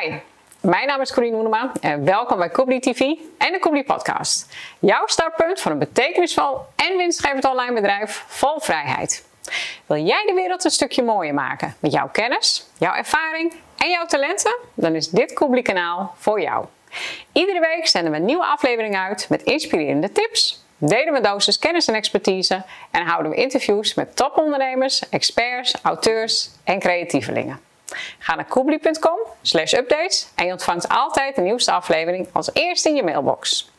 Hi, mijn naam is Corine Hoenema en welkom bij Kubli TV en de Kubli Podcast. Jouw startpunt voor een betekenisvol en winstgevend online bedrijf vol vrijheid. Wil jij de wereld een stukje mooier maken met jouw kennis, jouw ervaring en jouw talenten? Dan is dit Kubli kanaal voor jou. Iedere week zenden we een nieuwe aflevering uit met inspirerende tips, delen we dosis kennis en expertise en houden we interviews met topondernemers, experts, auteurs en creatievelingen. Ga naar koebli.com slash updates en je ontvangt altijd de nieuwste aflevering als eerste in je mailbox.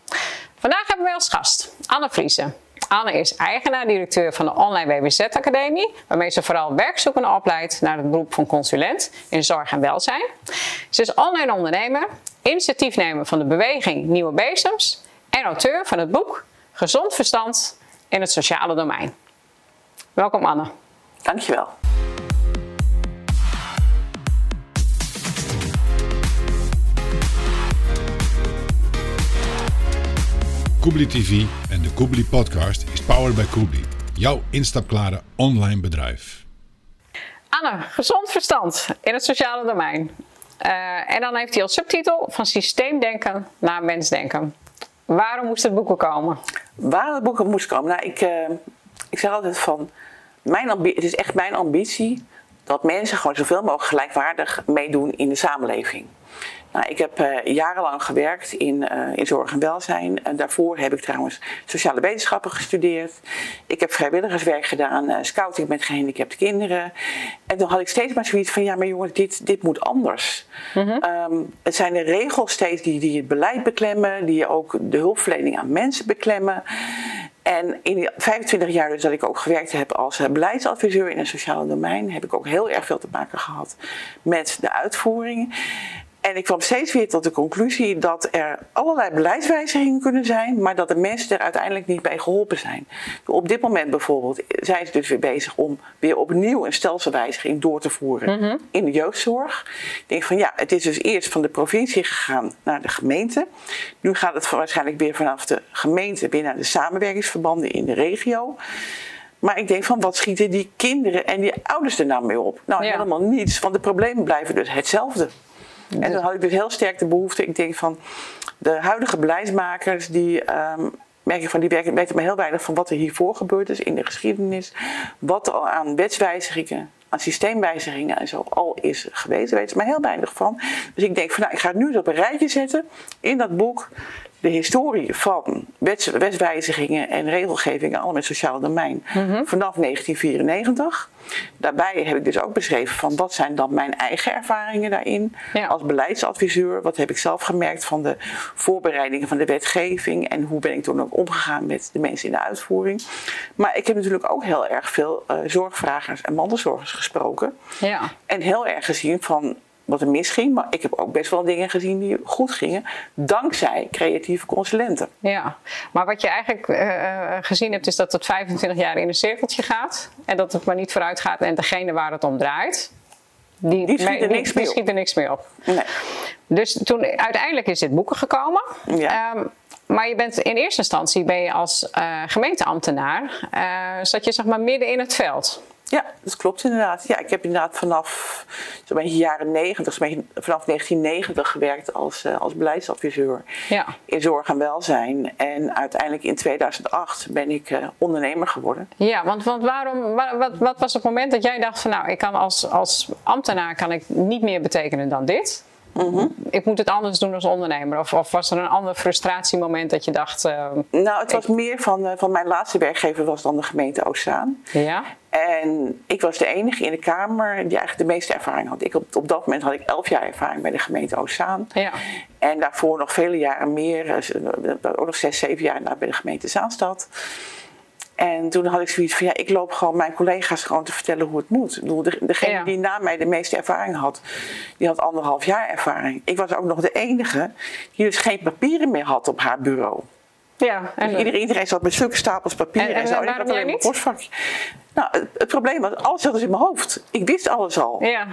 Vandaag hebben we als gast Anne Vriesen. Anne is eigenaar-directeur van de Online WWZ Academie, waarmee ze vooral werkzoekenden opleidt naar het beroep van consulent in zorg en welzijn. Ze is online ondernemer, initiatiefnemer van de beweging Nieuwe Bezems en auteur van het boek Gezond Verstand in het Sociale Domein. Welkom Anne. Dankjewel. Koebli TV en de Koebli Podcast is powered by Koebli, jouw instapklare online bedrijf. Anne, gezond verstand in het sociale domein. Uh, en dan heeft hij als subtitel van systeemdenken naar mensdenken. Waarom moest het boeken komen? Waarom het boeken moest komen? Nou, ik, uh, ik zeg altijd van, mijn het is echt mijn ambitie dat mensen gewoon zoveel mogelijk gelijkwaardig meedoen in de samenleving. Nou, ik heb uh, jarenlang gewerkt in, uh, in zorg en welzijn. En daarvoor heb ik trouwens sociale wetenschappen gestudeerd. Ik heb vrijwilligerswerk gedaan, uh, scouting met gehandicapte kinderen. En toen had ik steeds maar zoiets van, ja maar jongens, dit, dit moet anders. Mm -hmm. um, het zijn de regels steeds die, die het beleid beklemmen, die ook de hulpverlening aan mensen beklemmen. En in die 25 jaar dus dat ik ook gewerkt heb als beleidsadviseur in het sociale domein, heb ik ook heel erg veel te maken gehad met de uitvoering. En ik kwam steeds weer tot de conclusie dat er allerlei beleidswijzigingen kunnen zijn, maar dat de mensen er uiteindelijk niet bij geholpen zijn. Op dit moment bijvoorbeeld zijn ze dus weer bezig om weer opnieuw een stelselwijziging door te voeren mm -hmm. in de jeugdzorg. Ik denk van ja, het is dus eerst van de provincie gegaan naar de gemeente. Nu gaat het waarschijnlijk weer vanaf de gemeente weer naar de samenwerkingsverbanden in de regio. Maar ik denk van wat schieten die kinderen en die ouders er nou mee op? Nou, ja. helemaal niets, want de problemen blijven dus hetzelfde. En dan had ik dus heel sterk de behoefte, ik denk van de huidige beleidsmakers, die um, merk ik van die weten maar heel weinig van wat er hiervoor gebeurd is in de geschiedenis, wat er al aan wetswijzigingen, aan systeemwijzigingen en zo al is geweest, daar weten ze maar heel weinig van. Dus ik denk van nou, ik ga het nu op een rijtje zetten in dat boek de historie van wets, wetswijzigingen en regelgevingen, allemaal met sociaal domein, mm -hmm. vanaf 1994. Daarbij heb ik dus ook beschreven van wat zijn dan mijn eigen ervaringen daarin ja. als beleidsadviseur. Wat heb ik zelf gemerkt van de voorbereidingen van de wetgeving en hoe ben ik toen ook omgegaan met de mensen in de uitvoering. Maar ik heb natuurlijk ook heel erg veel uh, zorgvragers en mantelzorgers gesproken. Ja. En heel erg gezien van wat er misging, maar ik heb ook best wel dingen gezien die goed gingen, dankzij creatieve consulenten. Ja, maar wat je eigenlijk uh, gezien hebt, is dat het 25 jaar in een cirkeltje gaat en dat het maar niet vooruit gaat en degene waar het om draait, die, die schiet er niks, die, die schiet er niks meer op. Nee. Dus toen uiteindelijk is dit boeken gekomen. Ja. Um, maar je bent in eerste instantie ben je als uh, gemeenteambtenaar, uh, zat je zeg maar midden in het veld. Ja, dat klopt inderdaad. Ja, ik heb inderdaad vanaf zo'n beetje jaren 90, vanaf 1990 gewerkt als, uh, als beleidsadviseur ja. in zorg en welzijn. En uiteindelijk in 2008 ben ik uh, ondernemer geworden. Ja, want, want waarom, wat, wat was het moment dat jij dacht van nou, ik kan als, als ambtenaar kan ik niet meer betekenen dan dit? Mm -hmm. Ik moet het anders doen als ondernemer. Of, of was er een ander frustratiemoment dat je dacht. Uh, nou, het was ik... meer van, uh, van mijn laatste werkgever was dan de gemeente Oostzaan. Ja. En ik was de enige in de Kamer die eigenlijk de meeste ervaring had. Ik, op, op dat moment had ik elf jaar ervaring bij de gemeente Oostzaan. Ja. En daarvoor nog vele jaren meer, ook nog zes, zeven jaar bij de gemeente Zaanstad. En toen had ik zoiets van, ja, ik loop gewoon mijn collega's gewoon te vertellen hoe het moet. Ik bedoel, degene ja. die na mij de meeste ervaring had, die had anderhalf jaar ervaring. Ik was ook nog de enige die dus geen papieren meer had op haar bureau. Ja, en dus iedereen, iedereen zat met zulke stapels papieren en, en, en zo. En waarom jij niet? Postvakje. Nou, het, het, probleem was, alles zat dus in mijn hoofd. Ik wist alles al. Ja.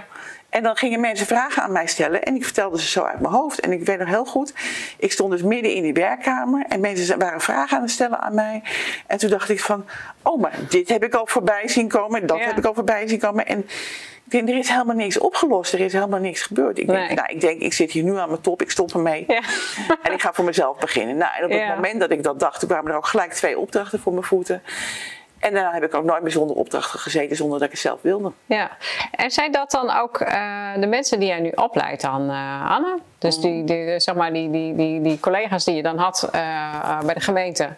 En dan gingen mensen vragen aan mij stellen en ik vertelde ze zo uit mijn hoofd. En ik weet nog heel goed, ik stond dus midden in die werkkamer en mensen waren vragen aan het stellen aan mij. En toen dacht ik van, oh maar dit heb ik al voorbij zien komen en dat Ja. heb ik al voorbij zien komen. En ik denk, er is helemaal niks opgelost. Er is helemaal niks gebeurd. Ik, denk, nou, ik denk, ik zit hier nu aan mijn top. Ik stop ermee. Ja. En ik ga voor mezelf beginnen. Nou, en op het moment dat ik dat dacht, toen kwamen er ook gelijk twee opdrachten voor mijn voeten. En daarna heb ik ook nooit meer zonder opdrachten gezeten zonder dat ik het zelf wilde. Ja, en zijn dat dan ook uh, de mensen die jij nu opleidt dan, uh, Anne? Dus die, die, zeg maar die, die, die, die collega's die je dan had uh, bij de gemeente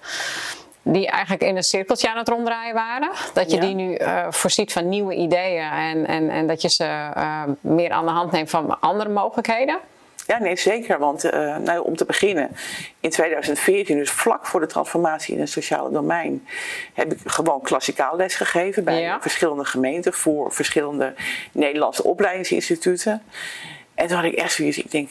die eigenlijk in een cirkeltje aan het ronddraaien waren. Dat je die nu uh, voorziet van nieuwe ideeën en, en, en dat je ze uh, meer aan de hand neemt van andere mogelijkheden. Ja, nee, zeker. Want uh, nou, om te beginnen, in 2014, dus vlak voor de transformatie in het sociale domein, heb ik gewoon klassikaal les gegeven bij ja. verschillende gemeenten voor verschillende Nederlandse opleidingsinstituten. En toen had ik echt zoiets, ik denk,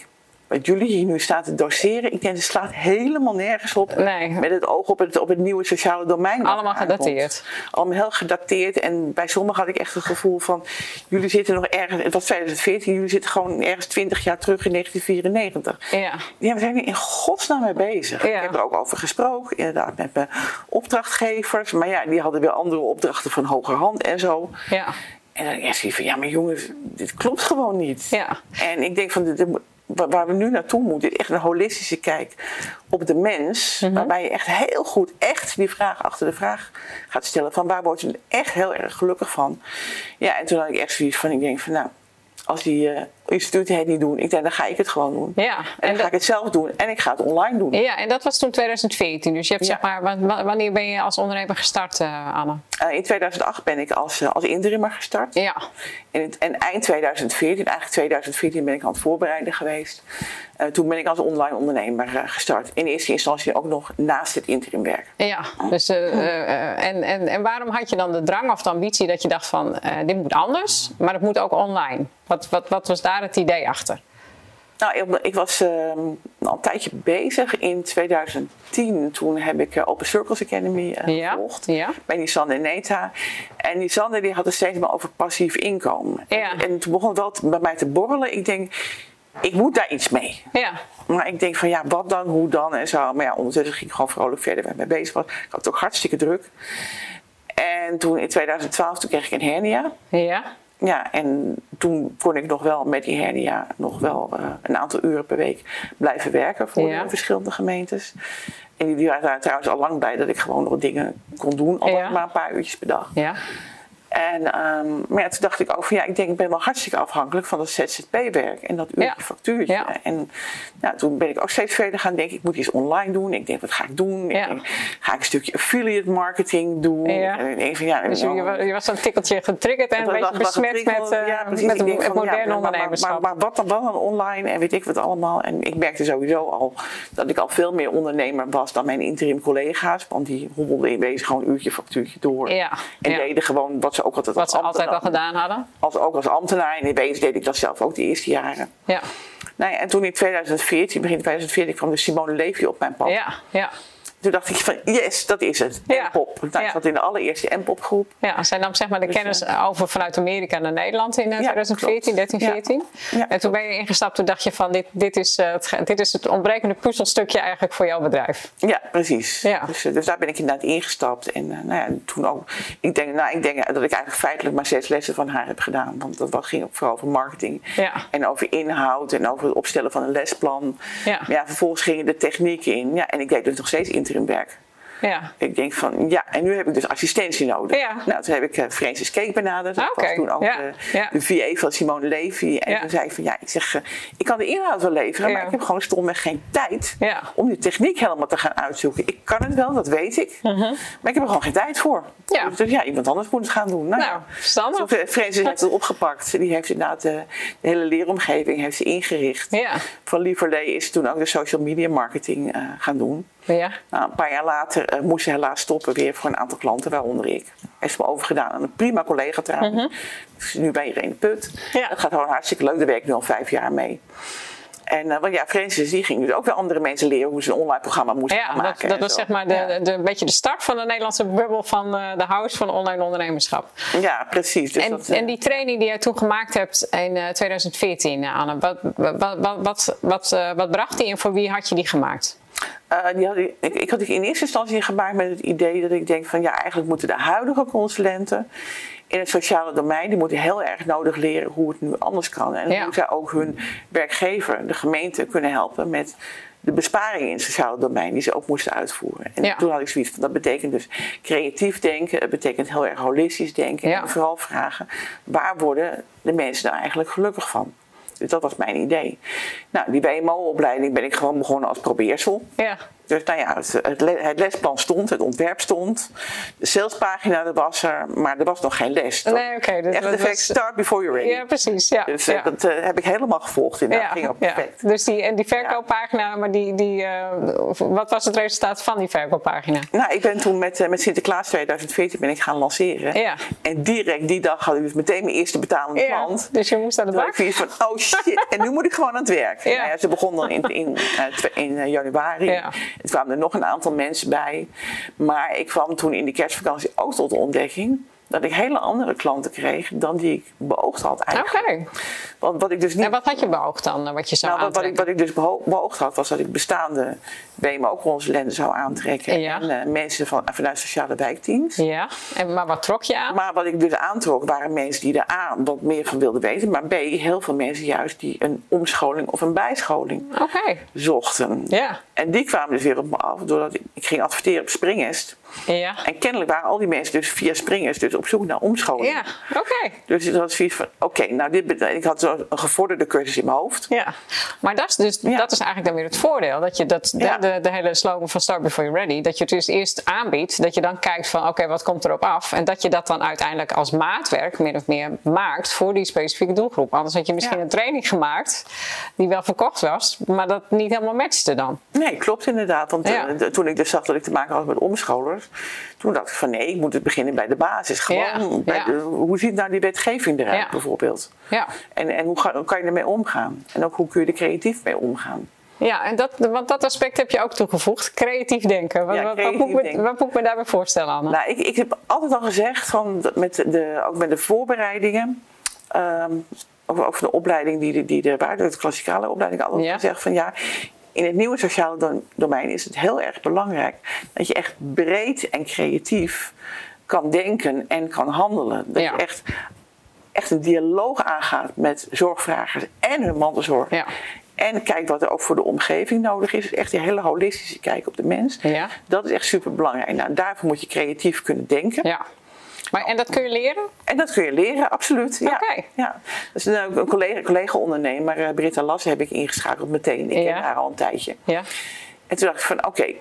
wat jullie hier nu staat te doseren, ik denk, het slaat helemaal nergens op. Nee. Met het oog op het, op het nieuwe sociale domein. Allemaal gedateerd. Allemaal heel gedateerd. En bij sommigen had ik echt het gevoel van, jullie zitten nog ergens, het was 2014, jullie zitten gewoon ergens 20 jaar terug in 1994. Ja. Ja, we zijn er in godsnaam mee bezig. Ja. Ik heb er ook over gesproken, inderdaad, met mijn opdrachtgevers. Maar ja, die hadden weer andere opdrachten van hogerhand en zo. Ja. En dan eerst van, ja, maar jongens, dit klopt gewoon niet. Ja. En ik denk van, dit, waar we nu naartoe moeten, echt een holistische kijk op de mens. Mhm. Waarbij je echt heel goed, echt die vraag achter de vraag gaat stellen: van waar word je echt heel erg gelukkig van? Ja, en toen had ik echt zoiets van: ik denk van nou als die uh, instituten het niet doen, ik denk, dan ga ik het gewoon doen. Ja, en, en dan ga ik het zelf doen en ik ga het online doen. Ja, en dat was toen 2014. Dus je hebt zeg maar, wanneer ben je als ondernemer gestart, uh, Anne? Uh, in 2008 ben ik als, als interimmer gestart. Ja. En, en, eind 2014, eigenlijk 2014 ben ik aan het voorbereiden geweest. toen ben ik als online ondernemer gestart. In eerste instantie ook nog naast het interimwerk. Ja, dus, en, en, en waarom had je dan de drang of de ambitie dat je dacht van, dit moet anders, maar het moet ook online? Wat, wat, wat was daar het idee achter? Nou, ik was uh, al een tijdje bezig. In 2010 toen heb ik uh, Open Circles Academy uh, ja, gevolgd. Ja. Bij Nisanne en Neta. En Nisanne die had het steeds maar over passief inkomen. Ja. En, en, toen begon wel bij mij te borrelen. Ik denk, ik moet daar iets mee. Ja. Maar ik denk van ja, wat dan, hoe dan en zo. Maar ja, ondertussen ging ik gewoon vrolijk verder waar ik mee bezig was. Ik had het ook hartstikke druk. En toen in 2012 toen kreeg ik een hernia. Ja. Ja, en toen kon ik nog wel met die hernia nog wel uh, een aantal uren per week blijven werken voor ja. de verschillende gemeentes. En die waren daar trouwens al lang bij dat ik gewoon nog dingen kon doen, al ja. maar een paar uurtjes per dag. Ja. En, um, maar ja, toen dacht ik ook van ja, ik denk ik ben wel hartstikke afhankelijk van dat ZZP-werk en dat uurtje ja. factuurtje. Ja. En nou, toen ben ik ook steeds verder gaan denken, ik moet iets online doen. Ik denk, wat ga ik doen? Ik denk, ga ik een stukje affiliate marketing doen? En ja, dus je, je was een tikkeltje getriggerd en een beetje besmet met, uh, ja, met het moderne ondernemerschap. Maar, maar, maar, wat dan wel online en weet ik wat allemaal. En ik merkte sowieso al dat ik al veel meer ondernemer was dan mijn interim collega's. Want die hobbelden in wezen gewoon uurtje factuurtje door. En deden gewoon wat ze ook altijd Wat ze altijd al gedaan hadden? Als, ook als ambtenaar. En in wezen deed ik dat zelf ook de eerste jaren. Ja. Ja, en toen in 2014, begin 2014, kwam de Simone Levy op mijn pad. Ja, ja. Toen dacht ik van, yes, dat is het. Ja. M-pop. Nou, ik zat in de allereerste M-pop groep. Ja, zij nam zeg maar de dus, kennis uh, over vanuit Amerika naar Nederland in uh, 2014, 13, 14. Ja. en toen ben je ingestapt, toen dacht je van, dit, dit, is, uh, het, dit is het ontbrekende puzzelstukje eigenlijk voor jouw bedrijf. Ja, precies. Ja. Dus, dus daar ben ik inderdaad ingestapt. En nou ja, toen ook, ik denk, nou, ik denk dat ik eigenlijk feitelijk maar zes lessen van haar heb gedaan. Want dat ging ook vooral over marketing. Ja. En over inhoud en over het opstellen van een lesplan. Ja. Maar ja, vervolgens gingen de techniek in. Ja, en ik deed dus nog steeds werk. Ja. Ik denk van, ja, en nu heb ik dus assistentie nodig. Ja. Nou, toen heb ik uh, Francis Cake benaderd. Dat was toen ook ja. de, ja. de VA van Simone Levy. En toen zei ik van, ja, ik zeg, uh, ik kan de inhoud wel leveren, maar ik heb gewoon stomweg geen tijd om die techniek helemaal te gaan uitzoeken. Ik kan het wel, dat weet ik, uh -huh. maar ik heb er gewoon geen tijd voor. Ja. Dus ja, iemand anders moet het gaan doen. Nou, nou verstandig. Dus Francis heeft het opgepakt. Die heeft inderdaad de, de hele leeromgeving heeft ze ingericht. Van Lieverlee is toen ook de social media marketing gaan doen. Ja. Nou, een paar jaar later uh, moest ze helaas stoppen weer voor een aantal klanten, waaronder ik. Heeft ze me overgedaan aan een prima collega trouwens. Dus nu bij Irene Put. Ja. Dat gaat gewoon hartstikke leuk, daar werk ik nu al vijf jaar mee. En uh, want ja, Francis die ging dus ook weer andere mensen leren hoe ze een online programma moesten ja, maken. Dat, dat was zeg maar de, ja. de, een beetje de start van de Nederlandse bubbel van uh, de house van online ondernemerschap. Ja, precies. Dus en, dat, en die training die jij toen gemaakt hebt in 2014, Anne, wat, wat, wat, wat, wat, wat bracht die en voor wie had je die gemaakt? Uh, die had, ik, ik had die in eerste instantie gemaakt met het idee dat ik denk van ja, eigenlijk moeten de huidige consulenten in het sociale domein, die moeten heel erg nodig leren hoe het nu anders kan. En hoe zij ook hun werkgever, de gemeente, kunnen helpen met de besparingen in het sociale domein die ze ook moesten uitvoeren. En toen had ik zoiets van, dat betekent dus creatief denken, het betekent heel erg holistisch denken. En vooral vragen, waar worden de mensen nou eigenlijk gelukkig van? Dus dat was mijn idee. Nou, die WMO-opleiding ben ik gewoon begonnen als probeersel. Ja. Dus nou ja, het, het, lesplan stond, het ontwerp stond, de salespagina er was er, maar er was nog geen les. Nee, oké. dus Echt effect, start before you're ready. Ja, precies. Ja, dus eh, dat uh, heb ik helemaal gevolgd in ja, ging ook perfect. Ja. Dus die, en die verkooppagina, maar die, die, uh, wat was het resultaat van die verkooppagina? Nou, ik ben toen met, met Sinterklaas 2014 ben ik gaan lanceren. Ja. En direct die dag had ik dus meteen mijn eerste betalende klant. Dus je moest aan de bak? Ik van, oh shit, en nu moet ik gewoon aan het werk. Nou ja, ze begon dan in, in, in januari. Ja. Het kwamen er nog een aantal mensen bij. Maar ik kwam toen in de kerstvakantie ook tot de ontdekking dat ik hele andere klanten kreeg dan die ik beoogd had eigenlijk. Oké. Want wat ik dus niet... En wat had je beoogd dan, wat je zou nou, wat, ik, wat ik dus beoogd had, was dat ik bestaande BMO-consulenten zou aantrekken. Ja. En uh, mensen van, vanuit sociale wijkteams. Ja, en, maar wat trok je aan? Maar wat ik dus aantrok waren mensen die er A, wat meer van wilden weten. Maar B, heel veel mensen juist die een omscholing of een bijscholing okay. zochten. Ja. En die kwamen dus weer op me af, doordat ik, ik ging adverteren op Springest. Ja. En kennelijk waren al die mensen dus via springers dus op zoek naar omscholing. Ja, oké. Dus het was zoiets van, oké, nou dit ik had zo een gevorderde cursus in mijn hoofd. Ja, maar dat is, dus, dat is eigenlijk dan weer het voordeel. Dat je dat, de, de, hele slogan van Start Before You're Ready, dat je het dus eerst aanbiedt, dat je dan kijkt van, oké, wat komt erop af? En dat je dat dan uiteindelijk als maatwerk min of meer maakt voor die specifieke doelgroep. Anders had je misschien een training gemaakt die wel verkocht was, maar dat niet helemaal matchte dan. Nee, klopt inderdaad. Want eh, toen ik dus zag dat ik te maken had met omscholers, toen dacht ik van nee, ik moet het beginnen bij de basis. Gewoon bij De, hoe ziet nou die wetgeving eruit bijvoorbeeld? Ja. En, en hoe, hoe, kan je ermee omgaan? En ook hoe kun je er creatief mee omgaan? Ja, en dat, want dat aspect heb je ook toegevoegd. Creatief denken. Wat, wat, moet, ik me, wat moet ik me daarbij voorstellen, Anne? Nou, ik, ik heb altijd al gezegd, van, met de, ook met de voorbereidingen... Um, over, de opleiding die, die er waren, de klassikale opleiding, altijd gezegd van ja, in het nieuwe sociale domein is het heel erg belangrijk dat je echt breed en creatief kan denken en kan handelen. Dat je echt, echt een dialoog aangaat met zorgvragers en hun mantelzorg. Ja. En kijk wat er ook voor de omgeving nodig is. Echt die hele holistische kijk op de mens. Ja. Dat is echt super belangrijk. Nou, daarvoor moet je creatief kunnen denken. Ja. Maar, en dat kun je leren? En dat kun je leren, absoluut. Ja. Okay. ja. Dus een, een collega, collega ondernemer, uh, Britta Lassen, heb ik ingeschakeld meteen. Ik ken haar al een tijdje. Ja. En toen dacht ik van, oké,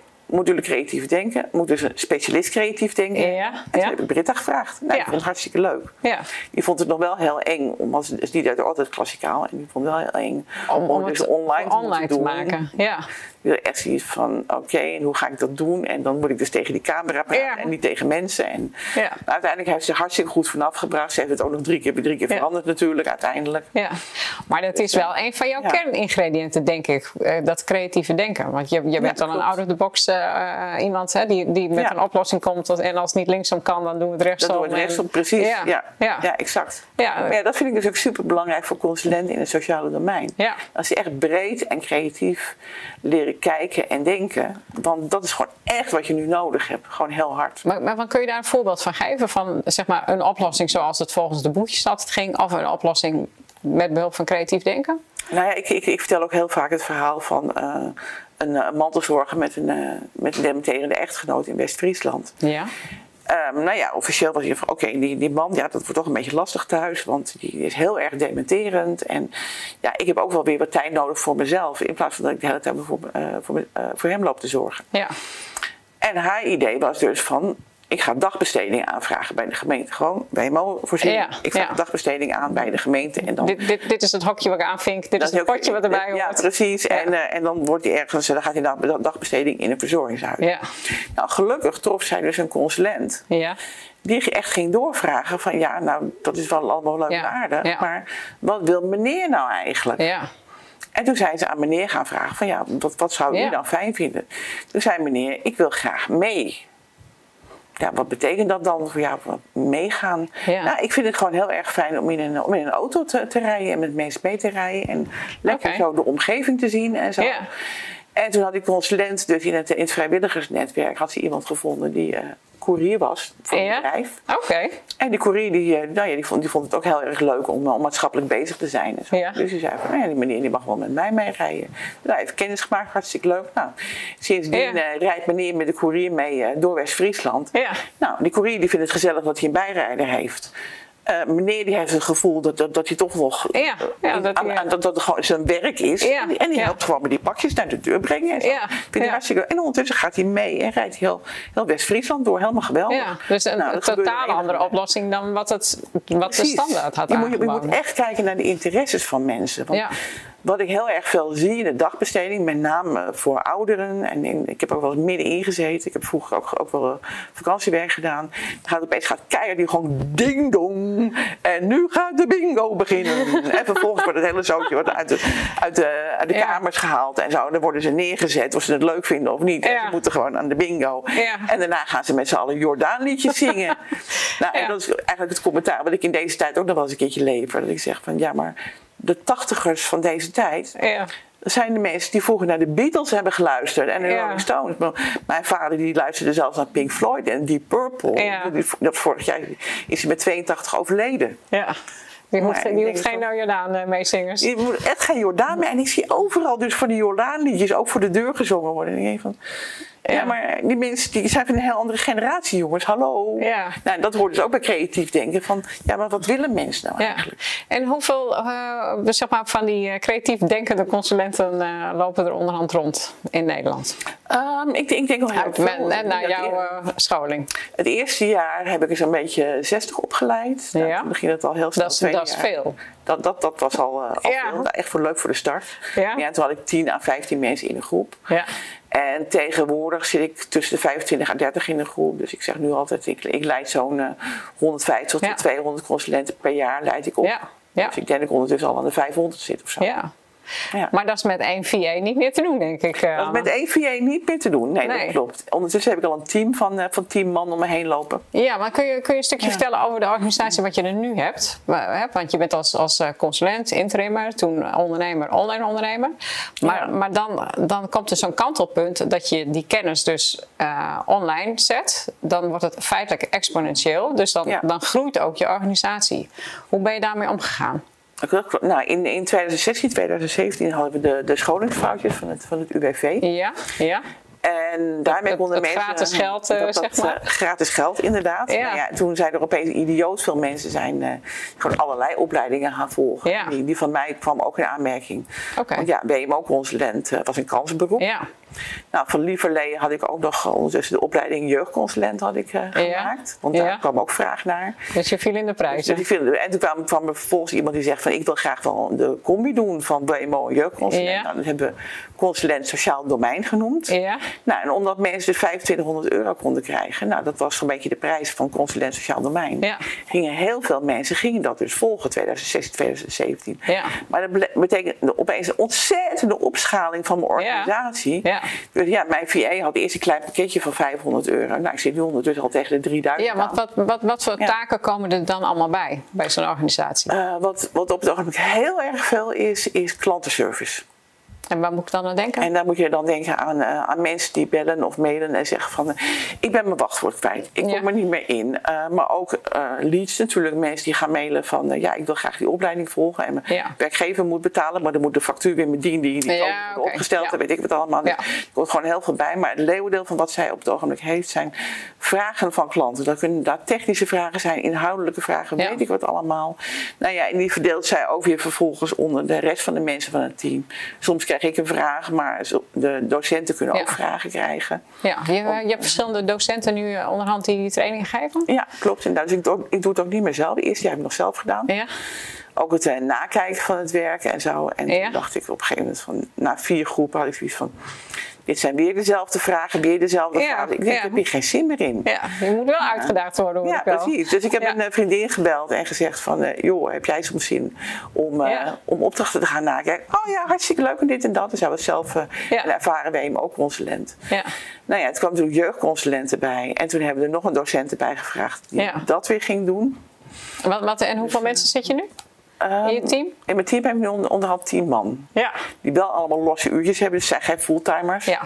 jullie creatief denken? Moet dus een specialist creatief denken? Ja, en toen heb ik Britta gevraagd. Nou, Ik vond het hartstikke leuk. Ja. Die vond het nog wel heel eng, omdat die deed altijd klassikaal. En die vond het wel heel eng om, om, het dus online, te, te maken. Ja wil echt zoiets van, oké, en hoe ga ik dat doen? En dan moet ik dus tegen die camera praten en niet tegen mensen. En ja. uiteindelijk heeft ze hartstikke goed vanaf gebracht. Ze heeft het ook nog drie keer drie keer veranderd natuurlijk, uiteindelijk. Ja, maar dat is wel een van jouw kerningrediënten, denk ik. Eh, dat creatieve denken. Want je, je bent dan een out-of-the-box uh, iemand hè, die, die met een oplossing komt. En als het niet linksom kan, dan doen we het rechtsom. Dan doen we het rechtsom, precies. Ja, ja. exact. Ja. Dat vind ik dus ook super belangrijk voor consulenten in het sociale domein. Als je echt breed en creatief leren kijken en denken. Want dat is gewoon echt wat je nu nodig hebt. Gewoon heel hard. Maar, maar kun je daar een voorbeeld van geven? Van zeg maar een oplossing zoals het volgens de boekjes het ging, of een oplossing met behulp van creatief denken? Nou ja, ik, ik, ik vertel ook heel vaak het verhaal van uh, een, een mantelzorger met een, uh, met een dementerende echtgenoot in West-Friesland. Ja. Um, nou ja, officieel was je van oké, die, die man, ja, dat wordt toch een beetje lastig thuis, want die is heel erg dementerend. En ja, ik heb ook wel weer wat tijd nodig voor mezelf, in plaats van dat ik de hele tijd voor, uh, voor, uh, voor hem loop te zorgen. Ja. En haar idee was dus van, ik ga dagbesteding aanvragen bij de gemeente. Gewoon WMO voorzien. Ja, ik vraag dagbesteding aan bij de gemeente. En dan, dit, dit, dit is het hokje wat ik aanvink. Dit is het potje wat erbij hoort. Ja, precies. En, uh, en dan wordt hij ergens, dan gaat hij naar dagbesteding in een verzorgingshuis. Ja. Nou, gelukkig trof zij dus een consulent. Ja. Die echt ging doorvragen van ja, nou dat is wel allemaal leuk en aardig. Maar wat wil meneer nou eigenlijk? Ja. En toen zijn ze aan meneer gaan vragen van ja, wat, wat zou u dan fijn vinden? Toen zei meneer, ik wil graag mee ja, wat betekent dat dan voor jou? Meegaan. Nou, ik vind het gewoon heel erg fijn om in een, om in een auto te, te rijden en met mensen mee te rijden. En lekker zo de omgeving te zien en zo. Ja. En toen had die consulent dus in het, in het vrijwilligersnetwerk had ze iemand gevonden die uh, courier was voor Ja. bedrijf. Oké. En die courier die, eh, nou ja, die, vond, die vond het ook heel erg leuk om, om maatschappelijk bezig te zijn. En zo. Ja. Dus die zei van, nou ja, die meneer die mag wel met mij meerijden. Nou, even kennis gemaakt, hartstikke leuk. Nou, sindsdien eh, rijdt meneer met de courier mee eh, door West-Friesland. Ja. Nou, die courier die vindt het gezellig dat hij een bijrijder heeft. Eh, meneer die heeft het gevoel dat, dat, dat hij toch nog Ja, ja, dat aan- aan- dat, dat gewoon zijn werk is. Ja, En die, en die ja. helpt gewoon met die pakjes naar de deur brengen. En, zo. Ja. hartstikke, en ondertussen gaat hij mee en rijdt heel, heel West-Friesland door. Helemaal geweldig. Ja, dus een Nou, totaal één andere oplossing dan wat, het, wat de standaard had je moet, je, moet echt kijken naar de interesses van mensen. Want Ja. Wat ik heel erg veel zie in de dagbesteding, met name voor ouderen. En in- ik heb ook wel eens middenin gezeten. Ik heb vroeger ook, ook wel eh, vakantiewerk gedaan. Dan gaat opeens gaat keihard die gewoon ding dong. En nu gaat de bingo beginnen. en vervolgens wordt het hele zootje wordt uit de, uit de, uit de Ja. kamers gehaald. En zo. Dan worden ze neergezet of ze het leuk vinden of niet. En Ja. ze moeten gewoon aan de bingo. Ja. En daarna gaan ze met z'n allen Jordaanliedjes zingen. nou, en dat is eigenlijk het commentaar wat ik in deze tijd ook nog wel eens een keertje lever. Dat ik zeg van ja, maar de tachtigers van deze tijd. Ja. Dat zijn de mensen die vroeger naar de Beatles hebben geluisterd en de Ja. Rolling Stones. Mijn vader die luisterde zelfs naar Pink Floyd en Deep Purple. Ja. Dat vorig jaar is hij met 82 overleden. ja. Die hoeft, die geen van- Jordaan eh, meezingers. Je moet echt geen Jordaan meer. En ik zie overal dus van die Jordaanliedjes ook voor de deur gezongen worden. En ik denk van, ja. Ja. maar die mensen die zijn van een heel andere generatie, jongens. Hallo. Ja. Nou, dat hoort dus ook bij creatief denken. Van, ja, maar wat willen mensen nou Ja. eigenlijk? En hoeveel eh, zeg maar, van die eh, creatief denkende consulenten eh, lopen er onderhand rond in Nederland? Ehm, ik, ik denk wel heel Uit, veel. met, dat jouw scholing. Het eerste jaar heb ik er zo'n beetje 60 opgeleid. Nou, Ja. Toen begin het al heel snel. Dat dat is veel. Dat, dat, dat was al, al Ja. veel. Echt voor leuk voor de start. Ja. en toen had ik 10 à 15 mensen in een groep. Ja. En tegenwoordig zit ik tussen de 25 en 30 in een groep. Dus ik zeg nu altijd, ik, ik leid zo'n eh, 150 Ja. tot 200 consulenten per jaar leid ik op. Ja. Ja. Dus ik denk dat ik ondertussen al aan de 500 zit of zo. ja. Ja. Maar dat is met één VA niet meer te doen, denk ik. eh, Dat is met één VA niet meer te doen. Nee, Nee. dat klopt. Ondertussen heb ik al een team van, eh, van 10 man om me heen lopen. Ja, maar kun je, kun je een stukje Ja. vertellen over de organisatie wat je er nu hebt? Want je bent als, als eh, consulent, interimmer, toen ondernemer, online ondernemer. Maar, Ja. maar dan, dan komt er zo'n kantelpunt dat je die kennis dus online zet. Dan wordt het feitelijk exponentieel. Dus dan, dan groeit ook je organisatie. Hoe ben je daarmee omgegaan? Dat klopt. Nou, in, in 2016, 2017 hadden we de, de scholingsfoutjes van het, van het UWV. Ja, ja. En daarmee konden mensen... gratis geld, eh, dat- dat, zeg maar. eh, gratis geld, inderdaad. Ja. Nou ja, toen zijn er opeens idioot veel mensen zijn, eh, gewoon allerlei opleidingen gaan volgen. Ja. Die, die van mij kwam ook in aanmerking. Oké. Want ja, BMO-consulent eh, was een kansberoep. Nou, van lieverlee had ik ook nog eh, ondertussen de opleiding jeugdconsulent had ik, eh, gemaakt. Want daar kwam ook vraag naar. dus je viel in de prijs. Dus en toen kwam, kwam er vervolgens iemand die zegt van ik wil graag wel de combi doen van BMO en jeugdconsulent. Nou, dat hebben we consulent sociaal domein genoemd. Nou, en omdat mensen dus 2500 euro konden krijgen, nou dat was zo'n beetje de prijs van consulent sociaal domein. Gingen heel veel mensen gingen dat dus volgen 2016, 2017. Ja. Maar dat betekent opeens een ontzettende opschaling van mijn organisatie. Ja. Dus ja, mijn VA had eerst een klein pakketje van 500 euro. Nou, ik zit nu ondertussen al tegen de 3000 Ja, want wat, wat, wat voor Ja. taken komen er dan allemaal bij, bij zo'n organisatie? Eh, wat, wat op het ogenblik heel erg veel is, is klantenservice. En waar moet ik dan aan denken? En dan moet je dan denken aan, eh, aan mensen die bellen of mailen en zeggen van... eh, ik ben mijn wachtwoord kwijt, ik kom Ja. er niet meer in. Eh, maar ook leads natuurlijk, mensen die gaan mailen van... ja, ik wil graag die opleiding volgen en mijn Ja. werkgever moet betalen... maar dan moet de factuur weer met die die, die Ja, opgesteld, dat weet ik het allemaal. Er komt gewoon heel veel bij. Maar het leeuwendeel van wat zij op het ogenblik heeft zijn vragen van klanten. Dat kunnen daar technische vragen zijn, inhoudelijke vragen, weet ik wat allemaal. Nou ja, en die verdeelt zij over je vervolgens onder de rest van de mensen van het team. Soms krijg ik een vraag, maar de docenten kunnen ook vragen krijgen. Ja, je, je hebt verschillende docenten nu eh, onderhand die die training geven. Ja, klopt. En dus ik, doe, ik doe het ook niet meer zelf. Eerste jaar heb ik nog zelf gedaan. Ja, Ook het eh, nakijken van het werk en zo. En Ja. toen dacht ik op een gegeven moment van, na vier groepen had ik zoiets van, dit zijn weer dezelfde vragen, weer dezelfde Ja, vragen. Ik denk, ja. daar heb je geen zin meer in. ja je moet wel uitgedaagd worden. Ja, wel. precies. Dus ik heb een eh, vriendin gebeld en gezegd van... eh, joh, heb jij soms zin om, eh, om opdrachten te gaan nakijken? Oh ja, hartstikke leuk en dit en dat. Dus zij was zelf Ja. een ervaren WMO-consulent. Ja. Nou ja, toen kwam natuurlijk jeugdconsulenten bij. En toen hebben we er nog een docent bij gevraagd die dat weer ging doen. Wat, wat, en hoeveel mensen zit je nu? Ehm, in je team? In mijn team heb ik nu onder, onderhand tien man. Ja. Die wel allemaal losse uurtjes hebben, dus zijn geen fulltimers. ja.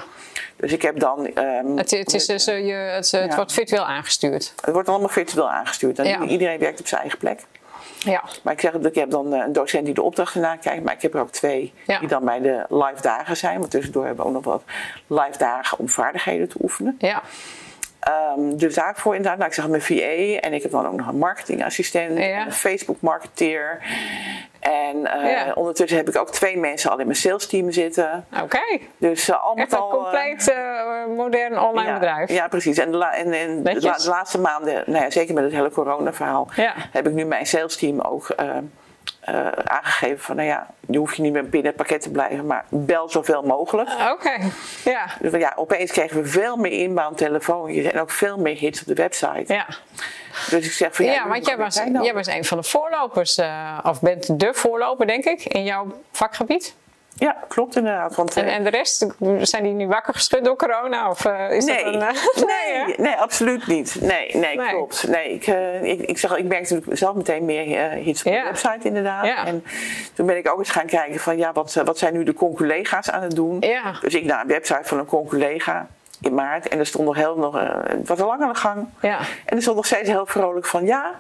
Dus ik heb dan... ehm, Het, het, is, dus, eh, je, het, het Ja. wordt virtueel aangestuurd. het wordt allemaal virtueel aangestuurd. En Ja. Iedereen werkt op zijn eigen plek. Ja. Maar ik zeg dat ik heb dan eh, een docent die de opdrachten nakijkt. Maar ik heb er ook twee Ja. die dan bij de live dagen zijn. Want tussendoor hebben we ook nog wat live dagen om vaardigheden te oefenen. Ja. Ehm, dus daarvoor inderdaad, nou, ik zeg mijn VA en ik heb dan ook nog een marketingassistent, Ja. een Facebook marketeer. En eh, Ja. ondertussen heb ik ook twee mensen al in mijn sales team zitten. Oké. Dus uh, al met Echt een al. eh, compleet eh, modern online ja, bedrijf. Ja, precies. En, de, la- en, en de, la- de laatste maanden, nou ja, zeker met het hele corona-verhaal, Ja. heb ik nu mijn sales team ook eh, aangegeven van, nou ja, je hoeft je niet meer binnen het pakket te blijven, maar bel zoveel mogelijk. Oké. Ja. Dus ja, opeens kregen we veel meer inbound telefoontjes en ook veel meer hits op de website. Ja. Dus ik zeg van ja, want jij was, jij was een van de voorlopers, eh, of bent de voorloper, denk ik, in jouw vakgebied. Ja, klopt inderdaad. Want, En, eh, en de rest, zijn die nu wakker geschud door corona? Of eh, is nee, dat een... eh, nee, hè? nee, absoluut niet. Nee, nee, Nee. klopt. Nee, ik, eh, ik, ik, zeg, ik merkte natuurlijk zelf meteen meer hits op Ja. de website inderdaad. Ja. En toen ben ik ook eens gaan kijken van ja, wat, wat zijn nu de conculega's aan het doen? Ja. Dus ik naar een website van een conculega in maart en er stond nog heel nog, eh, wat lang aan de gang. Ja. En er stond nog steeds heel vrolijk van ja,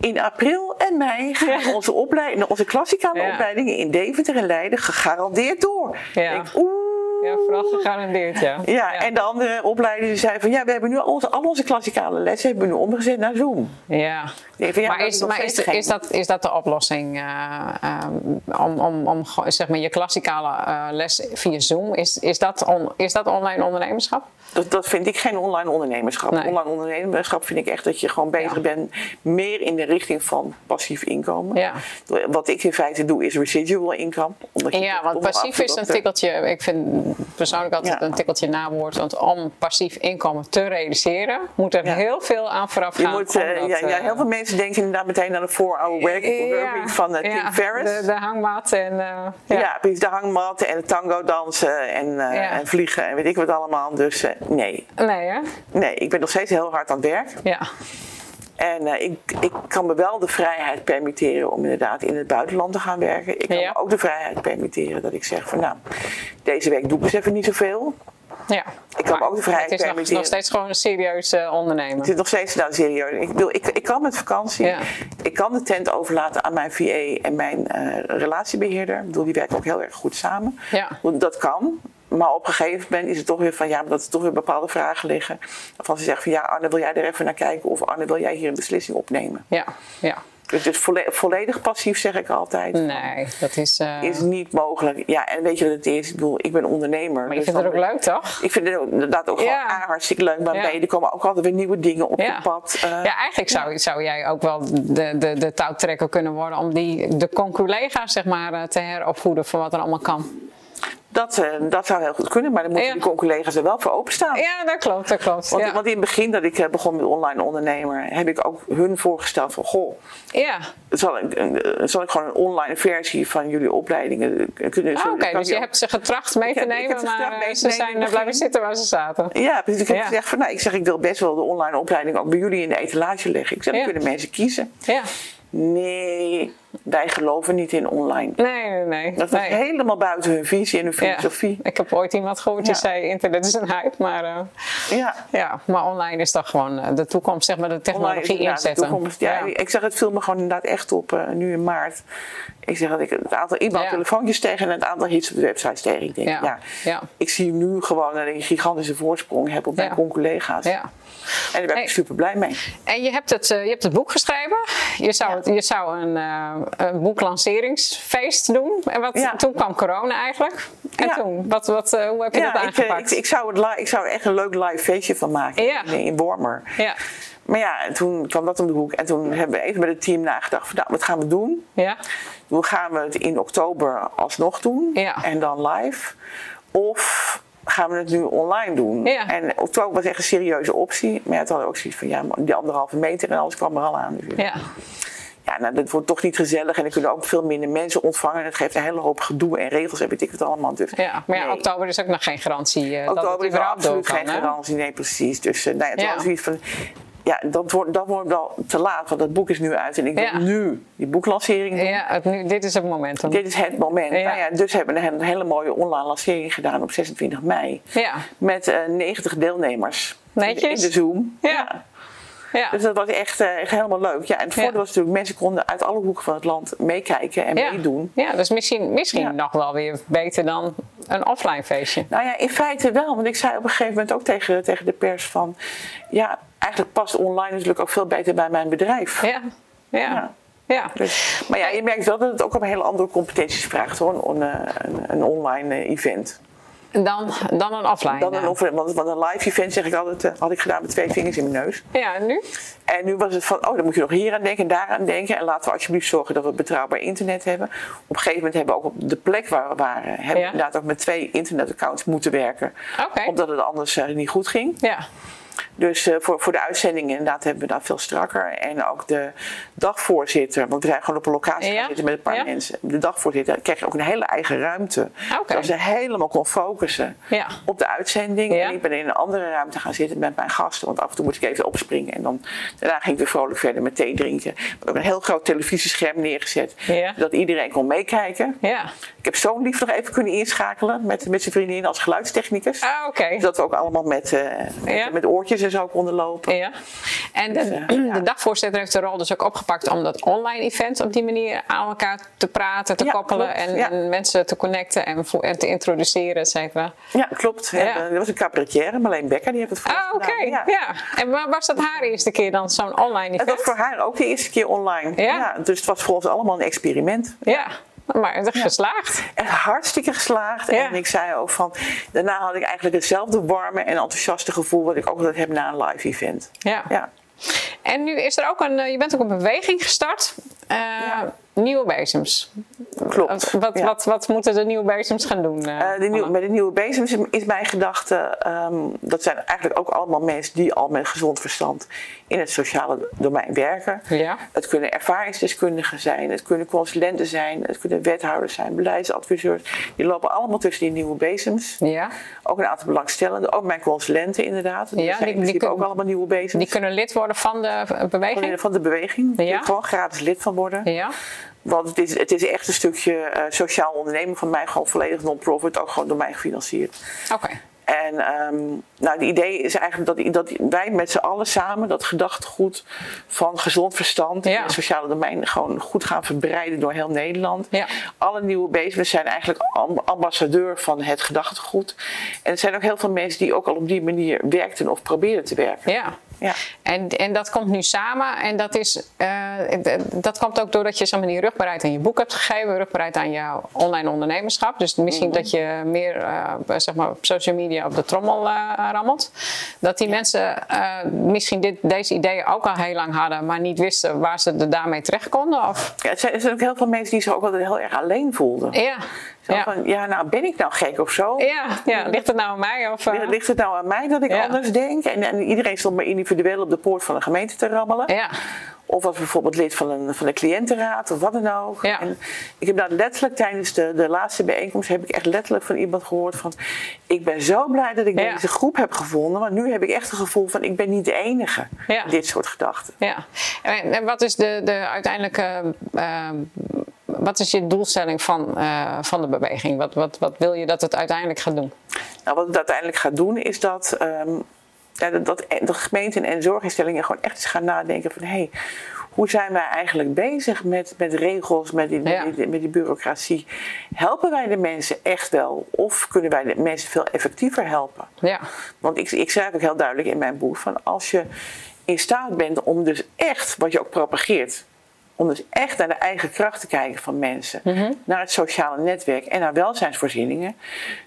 in april en mei gaan onze, opleidingen, onze klassikale Ja. opleidingen in Deventer en Leiden gegarandeerd door. Ja. Ik oeh. Ja, vooral gegarandeerd, ja. Ja, en de andere opleider die zei van ja, we hebben nu al, onze- al onze klassikale lessen hebben we nu omgezet naar Zoom. Ja. Nee, van, ja, maar is, maar is, is, dat, is dat de oplossing eh, ehm, om, om, om zeg maar, je klassikale eh, les via Zoom? Is, is, dat on- is dat online ondernemerschap? Dat, dat vind ik geen online ondernemerschap. Nee. Online ondernemerschap vind ik echt dat je gewoon bezig Ja. bent meer in de richting van passief inkomen. Ja. Wat ik in feite doe is residual income. Omdat je Ja, want passief is een eh, tikkeltje, ik vind persoonlijk altijd Ja. een tikkeltje nawoord. Want om passief inkomen te realiseren, moet er heel veel aan vooraf Je gaan. moet, om eh, dat, ja, ja, eh, heel veel mensen denken inderdaad meteen aan de 4-hour work, workweek van eh, Tim ja, Ferriss. De, de hangmat en... eh, Ja, de hangmatten en de tango dansen en, eh, en vliegen en weet ik wat allemaal. Dus eh, nee. Nee, hè? nee, ik ben nog steeds heel hard aan het werk. Ja. En eh, ik, ik kan me wel de vrijheid permitteren om inderdaad in het buitenland te gaan werken. Ik kan Ja. me ook de vrijheid permitteren dat ik zeg van nou, deze week doe ik eens even niet zoveel. ja. Ik kan Maar ook de vrijheid Het is nog, nog steeds gewoon een serieus eh, ondernemen. Het is nog steeds nou, serieus. Ik, bedoel, ik, ik kan met vakantie. Ja. Ik kan de tent overlaten aan mijn VA en mijn eh, relatiebeheerder. Ik bedoel, die werken ook heel erg goed samen. Ja. Dat kan. Maar op een gegeven moment is het toch weer van ja, maar dat er toch weer bepaalde vragen liggen. Waarvan ze zeggen van ja, Arne, wil jij er even naar kijken? Of Arne, wil jij hier een beslissing opnemen? Ja, ja. Dus, volle- volledig passief zeg ik altijd. Nee, dat is... eh, Is niet mogelijk. Ja, en weet je wat het is? Ik bedoel, ik ben ondernemer. maar je dus vindt het ook leuk, toch? Ik vind het ook, inderdaad ook Ja. gewoon hartstikke leuk. Maar Ja. Er komen ook altijd weer nieuwe dingen op Ja. je pad. Eh, Ja, eigenlijk zou, zou jij ook wel de, de, de touwtrekker kunnen worden om die, de conculega's zeg maar, eh, te heropvoeden voor wat er allemaal kan. Dat, eh, dat zou heel goed kunnen, maar dan moeten Ja. die collega's er wel voor openstaan. Ja, dat klopt, dat klopt. Want, ja. want in het begin dat ik eh, begon met online ondernemer, heb ik ook hun voorgesteld van goh, ja. zal ik, eh, zal ik gewoon een online versie van jullie opleidingen kunnen Ah, Oké, dus je hebt ze getracht mee te heb nemen, maar mee ze zijn blijven zitten waar ze zaten. Ja, precies. Ik heb Ja. gezegd van nou, ik zeg ik wil best wel de online opleiding ook bij jullie in de etalage leggen. Ik zeg, dan kunnen mensen kiezen. Ja, Nee, wij geloven niet in online. nee, nee, nee. Dat is nee. helemaal buiten hun visie en hun Ja. filosofie. Ik heb ooit iemand gehoord die Ja. zei: internet is een hype, maar, eh, Ja. ja, maar online is toch gewoon eh, de toekomst, zeg maar, de Online technologie de inzetten. toekomst. Ja, Ik zeg, het viel me gewoon inderdaad echt op eh, nu in maart. Ik zeg dat ik het aantal Ja. telefoontjes tegen en het aantal hits op de websites tegen. Ik denk, Ja. ja, ik zie nu gewoon dat ik een gigantische voorsprong heb op mijn collega's. Ja. En daar ben ik Hey. super blij mee. En je hebt het, je hebt het boek geschreven. Je zou, het, je zou een, een boeklanceringsfeest doen. En wat, Ja. toen kwam corona eigenlijk. En Ja. toen, wat, wat, eh, hoe heb je dat Ja, ik, eh, aangepakt? ik, ik, zou het ik zou er echt een leuk live feestje van maken in, in Wormer. ja. Maar ja, en toen kwam dat om de hoek. En toen hebben we even met het team nagedacht van nou, wat gaan we doen? Ja. Hoe gaan we het in oktober alsnog doen? Ja. En dan live? Of gaan we het nu online doen? Ja. En oktober was echt een serieuze optie. Maar ja, het hadden ook zoiets van, ja, maar die anderhalve meter en alles kwam er al aan. Dus Ja. Ja, nou, dat wordt toch niet gezellig. En er kunnen ook veel minder mensen ontvangen. En het geeft een hele hoop gedoe en regels en weet ik het allemaal. Dus, ja. Maar ja, nee. oktober is ook nog geen garantie eh, dat het Oktober is er absoluut geen garantie. Nee, precies. Dus uh, nou ja, het was van... ja, dat wordt, dat wordt wel te laat, want dat boek is nu uit en ik Ja. wil nu die boeklancering doen. Ja, het, nu, dit is het momentum. Dit is het moment. Ja. Nou ja, dus hebben we een hele mooie online lancering gedaan op 26 mei. Ja, Met eh 90 deelnemers. Netjes. In de Zoom. Ja. Ja. Dus dat was echt, eh, echt helemaal leuk. Ja, en het voordeel was natuurlijk, mensen konden uit alle hoeken van het land meekijken en meedoen. Ja, dus misschien, misschien nog wel weer beter dan een offline feestje. Nou ja, in feite wel. Want ik zei op een gegeven moment ook tegen, tegen de pers van... Ja, eigenlijk past online natuurlijk ook veel beter bij mijn bedrijf. Ja, ja, Ja. Dus, maar ja, je merkt wel dat het ook op hele andere competenties vraagt hoor, een, een, een online eh, event. Dan, dan een offline. Dan een, eh. off- want, want een live event zeg ik altijd, eh, had ik gedaan met twee vingers in mijn neus. Ja, en nu? En nu was het van, oh, dan moet je nog hier aan denken en daar aan denken. En laten we alsjeblieft zorgen dat we betrouwbaar internet hebben. Op een gegeven moment hebben we ook op de plek waar we waren, hebben we Ja. inderdaad ook met twee internetaccounts moeten werken. Oké. Omdat het anders eh, niet goed ging. Ja. Dus eh, voor, voor de uitzendingen inderdaad hebben we dat veel strakker. En ook de dagvoorzitter, want we zijn gewoon op een locatie Ja? gaan zitten met een paar Ja? mensen. De dagvoorzitter kreeg ook een hele eigen ruimte. Oké. Zodat ze helemaal kon focussen Ja. op de uitzending. En ik ben in een andere ruimte gaan zitten met mijn gasten. Want af en toe moet ik even opspringen. En dan, daarna ging ik weer vrolijk verder met thee drinken. Ik heb ook een heel groot televisiescherm neergezet. Zodat iedereen kon meekijken. Ja. Ik heb zo'n lief nog even kunnen inschakelen met, met zijn vriendin als geluidstechnicus. Ah. Zodat we ook allemaal met, eh, met, met oortjes en zo konden lopen. Ja. En de, Dus, eh, de dagvoorzitter heeft de rol dus ook opgepakt om dat online event op die manier aan elkaar te praten, te koppelen en, mensen te connecten en, te introduceren, et cetera. Ja, klopt. Ja. Er was een cabaretière, Marleen Becker, die heeft het voor Ah, oké. Ja. En wa- was dat haar eerste keer dan zo'n online Het was event? voor haar ook de eerste keer online. Ja. dus het was voor ons allemaal een experiment. Ja, maar geslaagd. Echt hartstikke geslaagd. En ik zei ook van, daarna had ik eigenlijk hetzelfde warme en enthousiaste gevoel wat ik ook altijd heb na een live event. Ja. Ja. En nu is er ook een, eh, je bent ook een beweging gestart. Eh, Nieuwe bezems. Klopt. Wat, Ja. wat, wat moeten de nieuwe bezems gaan doen? Eh, de nieuw, met de nieuwe bezems is mijn gedachte, ehm, dat zijn eigenlijk ook allemaal mensen die al met gezond verstand in het sociale domein werken. Ja. Het kunnen ervaringsdeskundigen zijn, het kunnen consulenten zijn, het kunnen wethouders zijn, beleidsadviseurs. Die lopen allemaal tussen die nieuwe bezems. Ja, Ook een aantal belangstellenden, ook mijn consulenten inderdaad. Die Ja, zijn die- in die ook allemaal nieuwe bezems. die kunnen lid worden van de eh, Van de- beweging. van de beweging. Ja. je gewoon gratis lid van worden. Ja, Want het is, het is echt een stukje eh, sociaal ondernemen van mij, gewoon volledig non-profit, ook gewoon door mij gefinancierd. oké. En ehm, nou, het idee is eigenlijk dat, dat wij met z'n allen samen dat gedachtegoed van gezond verstand Ja. in het sociale domein gewoon goed gaan verbreiden door heel Nederland. Ja. Alle nieuwe bezems zijn eigenlijk amb- ambassadeur van het gedachtegoed. En er zijn ook heel veel mensen die ook al op die manier werkten of probeerden te werken. Ja. Ja. En, en dat komt nu samen en dat, is, eh, dat komt ook doordat je zo'n manier rugbaarheid aan je boek hebt gegeven, rugbaarheid aan jouw online ondernemerschap. Dus misschien Mhm. dat je meer eh, zeg maar op social media op de trommel eh, rammelt. Dat die mensen misschien dit, deze ideeën ook al heel lang hadden, maar niet wisten waar ze er daarmee terecht konden. Of, Ja, er, zijn, er zijn ook heel veel mensen die zich ook altijd heel erg alleen voelden. ja. Zo Ja. van, ja, nou ben ik nou gek of zo? Ja, ja, ligt het nou aan mij? Of, eh? Ligt het nou aan mij dat ik Ja. anders denk? En, en iedereen stond maar individueel op de poort van de gemeente te rammelen. Ja, Of was bijvoorbeeld lid van een, van de cliëntenraad of wat dan ook. Ja. En ik heb nou letterlijk tijdens de, de laatste bijeenkomst heb ik echt letterlijk van iemand gehoord van ik ben zo blij dat ik Ja. deze groep heb gevonden. Want nu heb ik echt het gevoel van ik ben niet de enige. Ja. in Dit soort gedachten. ja. En, en wat is de, de uiteindelijke. eh, wat is je doelstelling van, eh, van de beweging? Wat, wat, wat wil je dat het uiteindelijk gaat doen? Nou, wat het uiteindelijk gaat doen is dat, ehm, ja, dat, dat de gemeenten en zorginstellingen gewoon echt eens gaan nadenken van hé, hey, hoe zijn wij eigenlijk bezig met, met regels, met die, Ja. met, die, met die bureaucratie? Helpen wij de mensen echt wel? Of kunnen wij de mensen veel effectiever helpen? Ja, Want ik, ik schrijf ook heel duidelijk in mijn boek van als je in staat bent om dus echt, wat je ook propageert, om dus echt naar de eigen kracht te kijken van mensen, Mhm. naar het sociale netwerk en naar welzijnsvoorzieningen,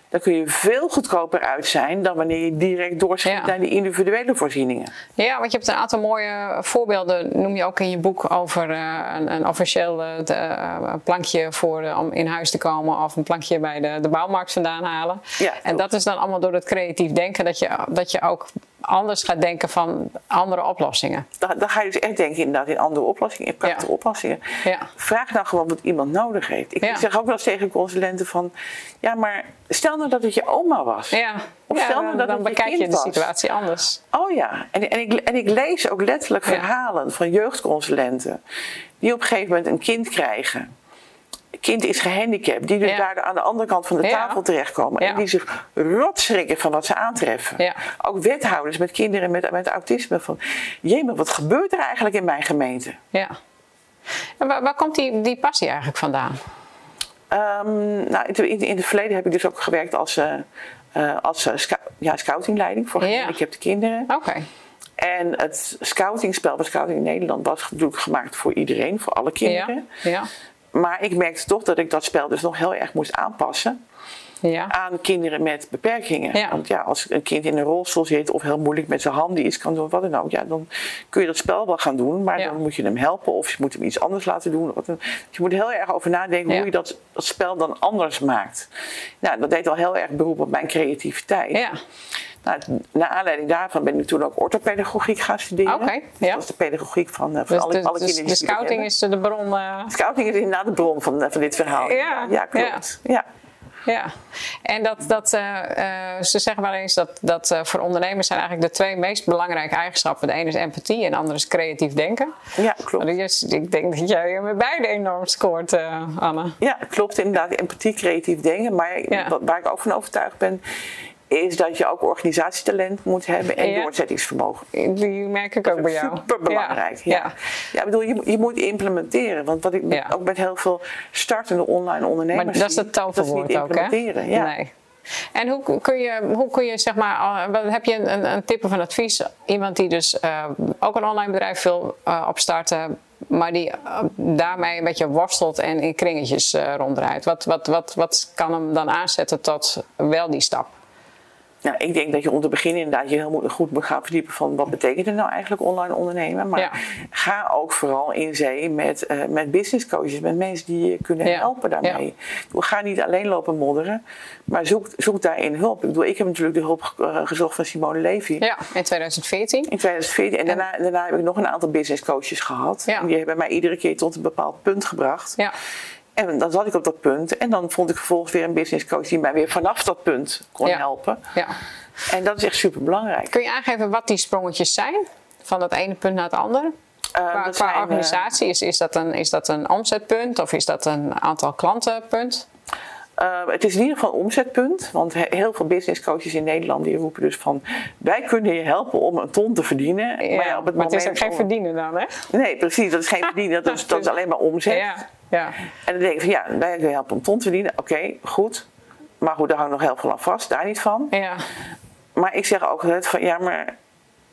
dan kun je veel goedkoper uit zijn dan wanneer je direct doorschiet Ja. naar die individuele voorzieningen. ja, want je hebt een aantal mooie voorbeelden, noem je ook in je boek, over eh, een, een officieel eh, de, eh, plankje voor, om in huis te komen of een plankje bij de, de bouwmarkt vandaan halen. Ja, en dat is dan allemaal door het creatief denken dat je, dat je ook anders gaat denken van andere oplossingen. Dan, dan ga je dus echt denken inderdaad in andere oplossingen, in prachtige Ja. oplossingen. Ja. Vraag nou gewoon wat iemand nodig heeft. Ik zeg ook wel eens tegen consulenten van, ja maar stel nou dat het je oma was. Ja, Of stel nou dan, dat dan het je bekijk je kind de was. situatie anders. Oh ja, en, en, ik, en ik lees ook letterlijk verhalen van jeugdconsulenten die op een gegeven moment een kind krijgen. Kind is gehandicapt, die dus Ja. daar aan de andere kant van de Ja. tafel terechtkomen. Ja. En die zich rot schrikken van wat ze aantreffen. Ja. Ook wethouders met kinderen met, met autisme. Van, jee, wat gebeurt er eigenlijk in mijn gemeente? Ja. En waar, waar komt die, die passie eigenlijk vandaan? Ehm, nou, in, in, het verleden heb ik dus ook gewerkt als, eh, eh, als eh, scou- ja, scoutingleiding voor Ja. gehandicapte kinderen. Oké. En het scoutingspel bij Scouting in Nederland was natuurlijk gemaakt voor iedereen, voor alle Ja. kinderen. Ja. Maar ik merkte toch dat ik dat spel dus nog heel erg moest aanpassen Ja. aan kinderen met beperkingen. Ja. Want ja, als een kind in een rolstoel zit of heel moeilijk met zijn handen iets kan doen, wat dan ook, ja, dan kun je dat spel wel gaan doen, maar Ja. dan moet je hem helpen of je moet hem iets anders laten doen. Of wat dan- Dus je moet heel erg over nadenken Ja. hoe je dat, dat spel dan anders maakt. Nou, dat deed al heel erg beroep op mijn creativiteit. Nou, naar aanleiding daarvan ben ik toen ook orthopedagogiek gaan studeren. Oké, Dus ja. Dat is de pedagogiek van, eh, van Dus alle, de, alle dus kinderen die de scouting is de bron. eh, Scouting is inderdaad de bron van, eh, van dit verhaal. Ja, ja klopt. Ja. Ja, en dat, dat, ze zeggen wel eens dat, dat voor ondernemers zijn eigenlijk de twee meest belangrijke eigenschappen. De ene is empathie en de andere is creatief denken. Ja, klopt. Dus, ik denk dat jij met beide enorm scoort, Anne. Ja, klopt inderdaad. Empathie, creatief denken. Maar Ja. wat, waar ik ook van overtuigd ben, is dat je ook organisatietalent moet hebben en Ja. doorzettingsvermogen. Die merk ik ook bij jou. Super belangrijk. Ja. Ja. Bedoel, je, je moet implementeren. Want wat ik ook met heel veel startende online ondernemers. Maar dat is het toverwoord dat ook, hè? Ja. Nee. En hoe kun je, hoe kun je zeg maar, heb je een, een, tip of een advies? Iemand die dus eh, ook een online bedrijf wil eh, opstarten, maar die eh, daarmee een beetje worstelt en in kringetjes ronddraait. Wat, wat, wat, wat kan hem dan aanzetten tot wel die stap? Nou, ik denk dat je om te beginnen inderdaad je heel goed moet gaan verdiepen van wat betekent het nou eigenlijk online ondernemen. Maar Ja. ga ook vooral in zee met, eh, met business coaches, met mensen die je kunnen Ja. helpen daarmee. Ga niet alleen lopen modderen, maar zoek, zoek daarin hulp. Ik, bedoel, ik heb natuurlijk de hulp eh, gezocht van Simone Levy. Ja, in 2014. In 2014. En daarna, daarna heb ik nog een aantal business coaches gehad. Die hebben mij iedere keer tot een bepaald punt gebracht. Ja, En dan zat ik op dat punt. En dan vond ik vervolgens weer een business coach die mij weer vanaf dat punt kon Ja. helpen. ja. En dat is echt super belangrijk. Kun je aangeven wat die sprongetjes zijn? Van het ene punt naar het andere? Qua, Eh, dat qua zijn, eh, organisatie, is, is, dat een, is dat een omzetpunt of is dat een aantal klantenpunt? Uh, het is in ieder geval een omzetpunt. Want he- heel veel business coaches in Nederland die roepen dus van... wij kunnen je helpen om een ton te verdienen. Ja, maar ja, op het maar het is ook geen om- verdienen dan, hè? Nee, precies. Dat is geen verdienen. Dat is, dat is alleen maar omzet. Ja, ja. En dan denk ik van ja, wij je helpen om ton te verdienen. Oké, goed. Maar goed, daar hangt nog heel veel aan vast. Daar niet van. ja. Maar ik zeg ook altijd van ja, maar...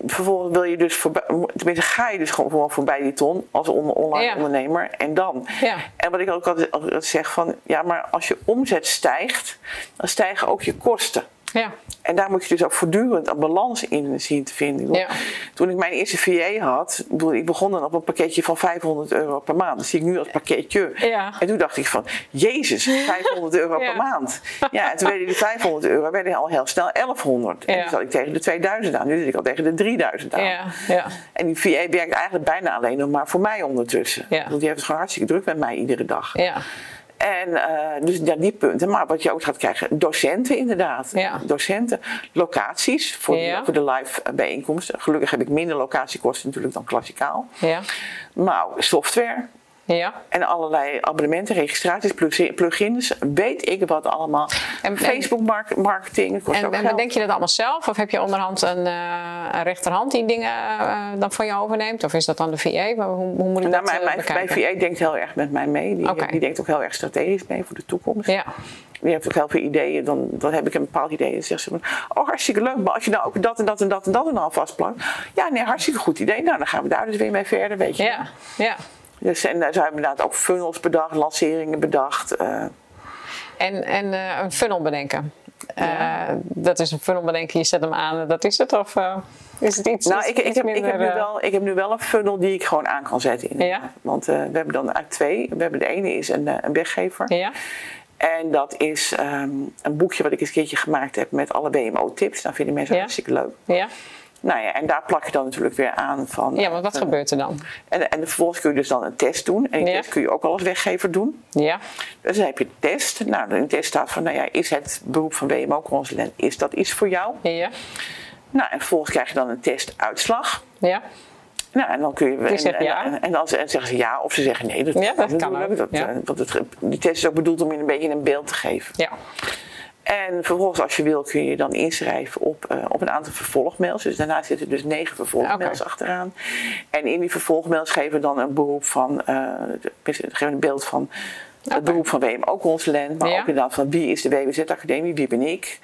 Vervolgens wil je dus voorbij, tenminste ga je dus gewoon voorbij die ton als on- online Ja. ondernemer en dan. Ja. En wat ik ook altijd zeg van ja, maar als je omzet stijgt, dan stijgen ook je kosten. Ja. En daar moet je dus ook voortdurend een balans in zien te vinden. Ik bedoel, Ja. Toen ik mijn eerste VA had, ik, bedoel, ik begon dan op een pakketje van 500 euro per maand. Dat zie ik nu als pakketje. Ja. En toen dacht ik van, jezus, 500 euro per maand. Ja, en toen werden die 500 euro werden al heel snel 1100. En toen zat ik tegen de 2000 aan. Nu zit ik al tegen de 3000 aan. Ja, ja. En die VA werkt eigenlijk bijna alleen nog maar voor mij ondertussen. Bedoel, die heeft het gewoon hartstikke druk met mij iedere dag. En eh, dus ja, die punten. Maar wat je ook gaat krijgen, docenten inderdaad. Ja. Docenten, locaties voor, Ja. de, voor de live bijeenkomsten. Gelukkig heb ik minder locatiekosten natuurlijk dan klassikaal. Ja. Maar software Ja. en allerlei abonnementen, registraties, plug- plugins. Weet ik wat allemaal. En- Facebook mark- marketing, kost En, ook en geld. bedenk je dat allemaal zelf? Of heb je onderhand een, eh, een rechterhand die dingen eh, dan van je overneemt? Of is dat dan de VA? Maar Hoe, hoe moet ik Nou, dat mijn, eh, mijn, bekijken? mijn VA denkt heel erg met mij mee. Die, denkt ook heel erg strategisch mee voor de toekomst. Ja. Die heeft ook heel veel ideeën. Dan, dan heb ik een bepaald idee. En dan zegt ze oh hartstikke leuk. Maar als je nou ook dat en dat en dat en dat en al vastplakt. Ja, nee, hartstikke goed idee. Nou, dan gaan we daar dus weer mee verder, weet je. Ja. Ja. Dus, en daar zijn we inderdaad ook funnels bedacht, lanceringen bedacht. eh, En, en eh, een funnel bedenken. Eh, dat is een funnel bedenken, je zet hem aan, dat is het? Of eh, is het iets, nou, ik, ik, iets heb, ik, heb minder, nu eh, wel, ik heb nu wel een funnel die ik gewoon aan kan zetten. Ja? Want eh, we hebben dan eigenlijk twee. We hebben de ene is een, eh, een weggever. Ja? En dat is ehm, een boekje wat ik eens een keertje gemaakt heb met alle WMO-tips. Dat vinden mensen Ja. hartstikke leuk. Ja? Nou ja, en daar plak je dan natuurlijk weer aan van... Ja, maar wat van- gebeurt er dan? En, en vervolgens kun je dus dan een test doen. En die Ja. test kun je ook al als weggever doen. Ja, Dus dan heb je de test. Nou, in de test staat van, nou ja, is het beroep van WMO-consulent, is dat iets voor jou? ja, Nou, en vervolgens krijg je dan een testuitslag. ja. Nou, en dan kun je. Zegt en, ja. en, en dan ze- en zeggen ze ja of ze zeggen nee. Dat, Ja, dat kan ook, Dat, ja. eh, want het, die test is ook bedoeld om je een beetje een beeld te geven. ja. En vervolgens, als je wil, kun je dan inschrijven op, eh, op een aantal vervolgmails. Dus daarna zitten dus negen vervolgmails achteraan. En in die vervolgmails geven we dan een beroep van, de- geven we een beeld van Oké. het beroep van WMO-consulent, maar Ja. ook inderdaad van wie is de WWZ-academie, wie ben ik.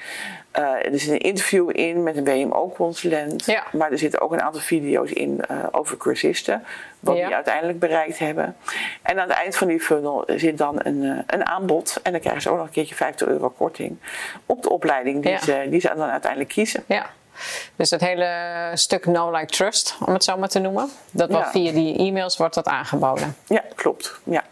Eh, er zit een interview in met een WMO-consulent, Ja. maar er zitten ook een aantal video's in eh, over cursisten, wat Ja. die uiteindelijk bereikt hebben. En aan het eind van die funnel zit dan een, eh, een aanbod en dan krijgen ze ook nog een keertje 50 euro korting op de opleiding die, ze, die ze dan uiteindelijk kiezen. Ja. Dus het hele stuk No Like Trust, om het zo maar te noemen, dat wordt via die e-mails wordt dat aangeboden. Ja, klopt. Ja.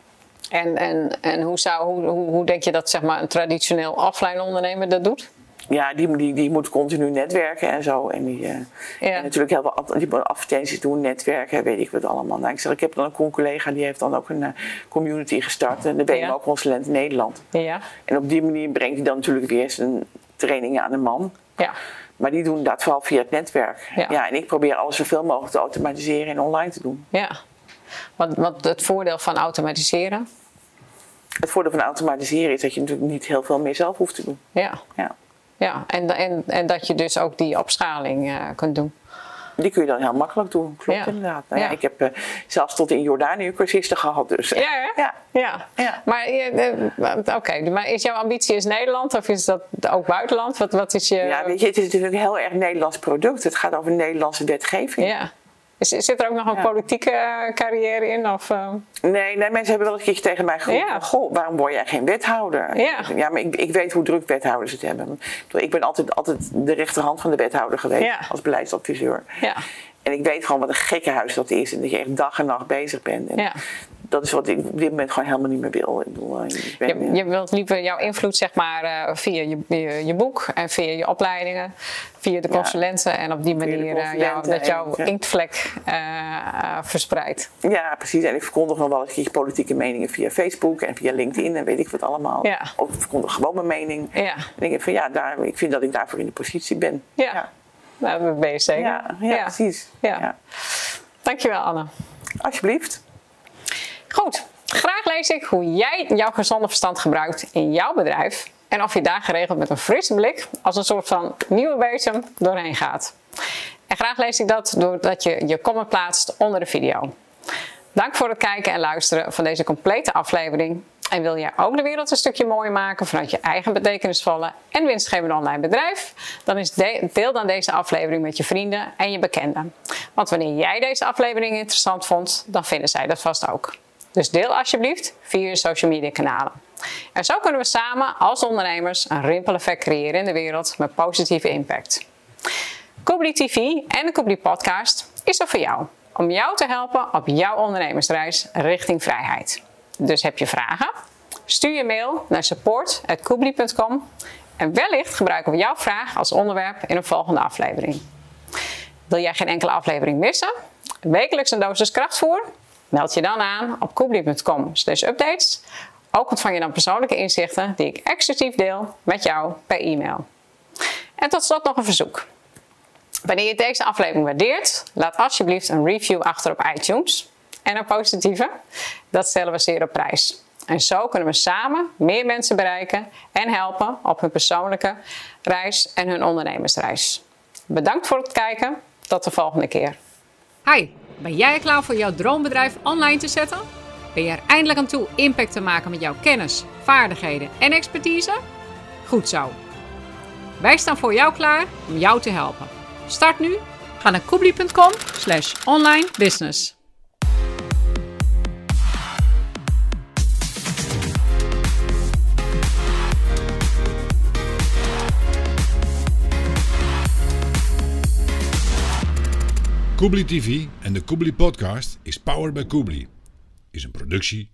En, en, en hoe, zou, hoe, hoe, denk je dat zeg maar, een traditioneel offline ondernemer dat doet? Ja, die, die, die moet continu netwerken en zo. En die, eh, Ja. en natuurlijk heel veel die moet advertenties doen, netwerken, weet ik wat allemaal. Nou, ik, zeg, ik heb dan een con-collega die heeft dan ook een eh, community gestart, eh, de Ja. WMO-consulent in Nederland. Ja. En op die manier brengt hij dan natuurlijk weer zijn trainingen aan de man. Ja. Maar die doen dat vooral via het netwerk. Ja. en ik probeer alles zoveel mogelijk te automatiseren en online te doen. ja. Wat, wat het voordeel van automatiseren? Het voordeel van automatiseren is dat je natuurlijk niet heel veel meer zelf hoeft te doen. Ja. Ja. ja. En, en, en dat je dus ook die opschaling eh, kunt doen. Die kun je dan heel makkelijk doen, klopt Ja. inderdaad. Nou, ja. Ja. ik heb eh, zelfs tot in Jordanië cursisten gehad. Dus, Ja, hè? ja. Ja. Ja. Maar, eh, eh, oké, maar is jouw ambitie is Nederland of is dat ook buitenland? Wat, wat is je... Ja, weet je, het is natuurlijk een heel erg Nederlands product. Het gaat over Nederlandse wetgeving. Ja. Is, zit er ook nog een politieke eh, carrière in? Of, eh, Nee, nee, mensen hebben wel een keertje tegen mij geroepen: Goh, waarom word jij geen wethouder? Ja. maar ik, ik weet hoe druk wethouders het hebben. Ik ben altijd, altijd de rechterhand van de wethouder geweest als beleidsadviseur. ja. En ik weet gewoon wat een gekke huis dat is. En dat je echt dag en nacht bezig bent. En Ja. Dat is wat ik op dit moment gewoon helemaal niet meer wil. Ik bedoel, eh, ik ben, Je, je wilt liever jouw invloed zeg maar, eh, via je, je, je boek en via je opleidingen, via de Ja. consulenten en op die manier eh, jou, dat jouw en- inktvlek eh, verspreidt. Ja, precies. En ik verkondig nog wel eens een keertje politieke meningen via Facebook en via LinkedIn en weet ik wat allemaal. Ja. Of ik verkondig gewoon mijn mening. Ja. En ik denk van ja, daar, ik vind dat ik daarvoor in de positie ben. Ja. ja. Nou, dat ben je zeker. Ja, ja, precies. Ja. Ja. Dankjewel Anne. Alsjeblieft. Goed, graag lees ik hoe jij jouw gezonde verstand gebruikt in jouw bedrijf. En of je daar geregeld met een frisse blik als een soort van nieuwe bezem doorheen gaat. En graag lees ik dat doordat je je comment plaatst onder de video. Dank voor het kijken en luisteren van deze complete aflevering. En wil jij ook de wereld een stukje mooier maken vanuit je eigen betekenisvolle en winstgevende online bedrijf? Dan is de- deel dan deze aflevering met je vrienden en je bekenden. Want wanneer jij deze aflevering interessant vond, dan vinden zij dat vast ook. Dus deel alsjeblieft via je social media kanalen. En zo kunnen we samen als ondernemers een rimpeleffect creëren in de wereld met positieve impact. Kubli TV en de Kubli Podcast is er voor jou. Om jou te helpen op jouw ondernemersreis richting vrijheid. Dus heb je vragen? Stuur je mail naar support.kubli.com en wellicht gebruiken we jouw vraag als onderwerp in een volgende aflevering. Wil jij geen enkele aflevering missen? Wekelijks een dosis krachtvoer? Meld je dan aan op kubli.com updates. Ook ontvang je dan persoonlijke inzichten die ik exclusief deel met jou per e-mail. En tot slot nog een verzoek. Wanneer je deze aflevering waardeert, laat alsjeblieft een review achter op iTunes. En een positieve. Dat stellen we zeer op prijs. En zo kunnen we samen meer mensen bereiken en helpen op hun persoonlijke reis en hun ondernemersreis. Bedankt voor het kijken. Tot de volgende keer. Hi, ben jij klaar voor jouw droombedrijf online te zetten? Ben je er eindelijk aan toe impact te maken met jouw kennis, vaardigheden en expertise? Goed zo. Wij staan voor jou klaar om jou te helpen. Start nu. Ga naar koebli.com slash online business. Kubli TV en de Kubli Podcast is powered by Kubli. Is een productie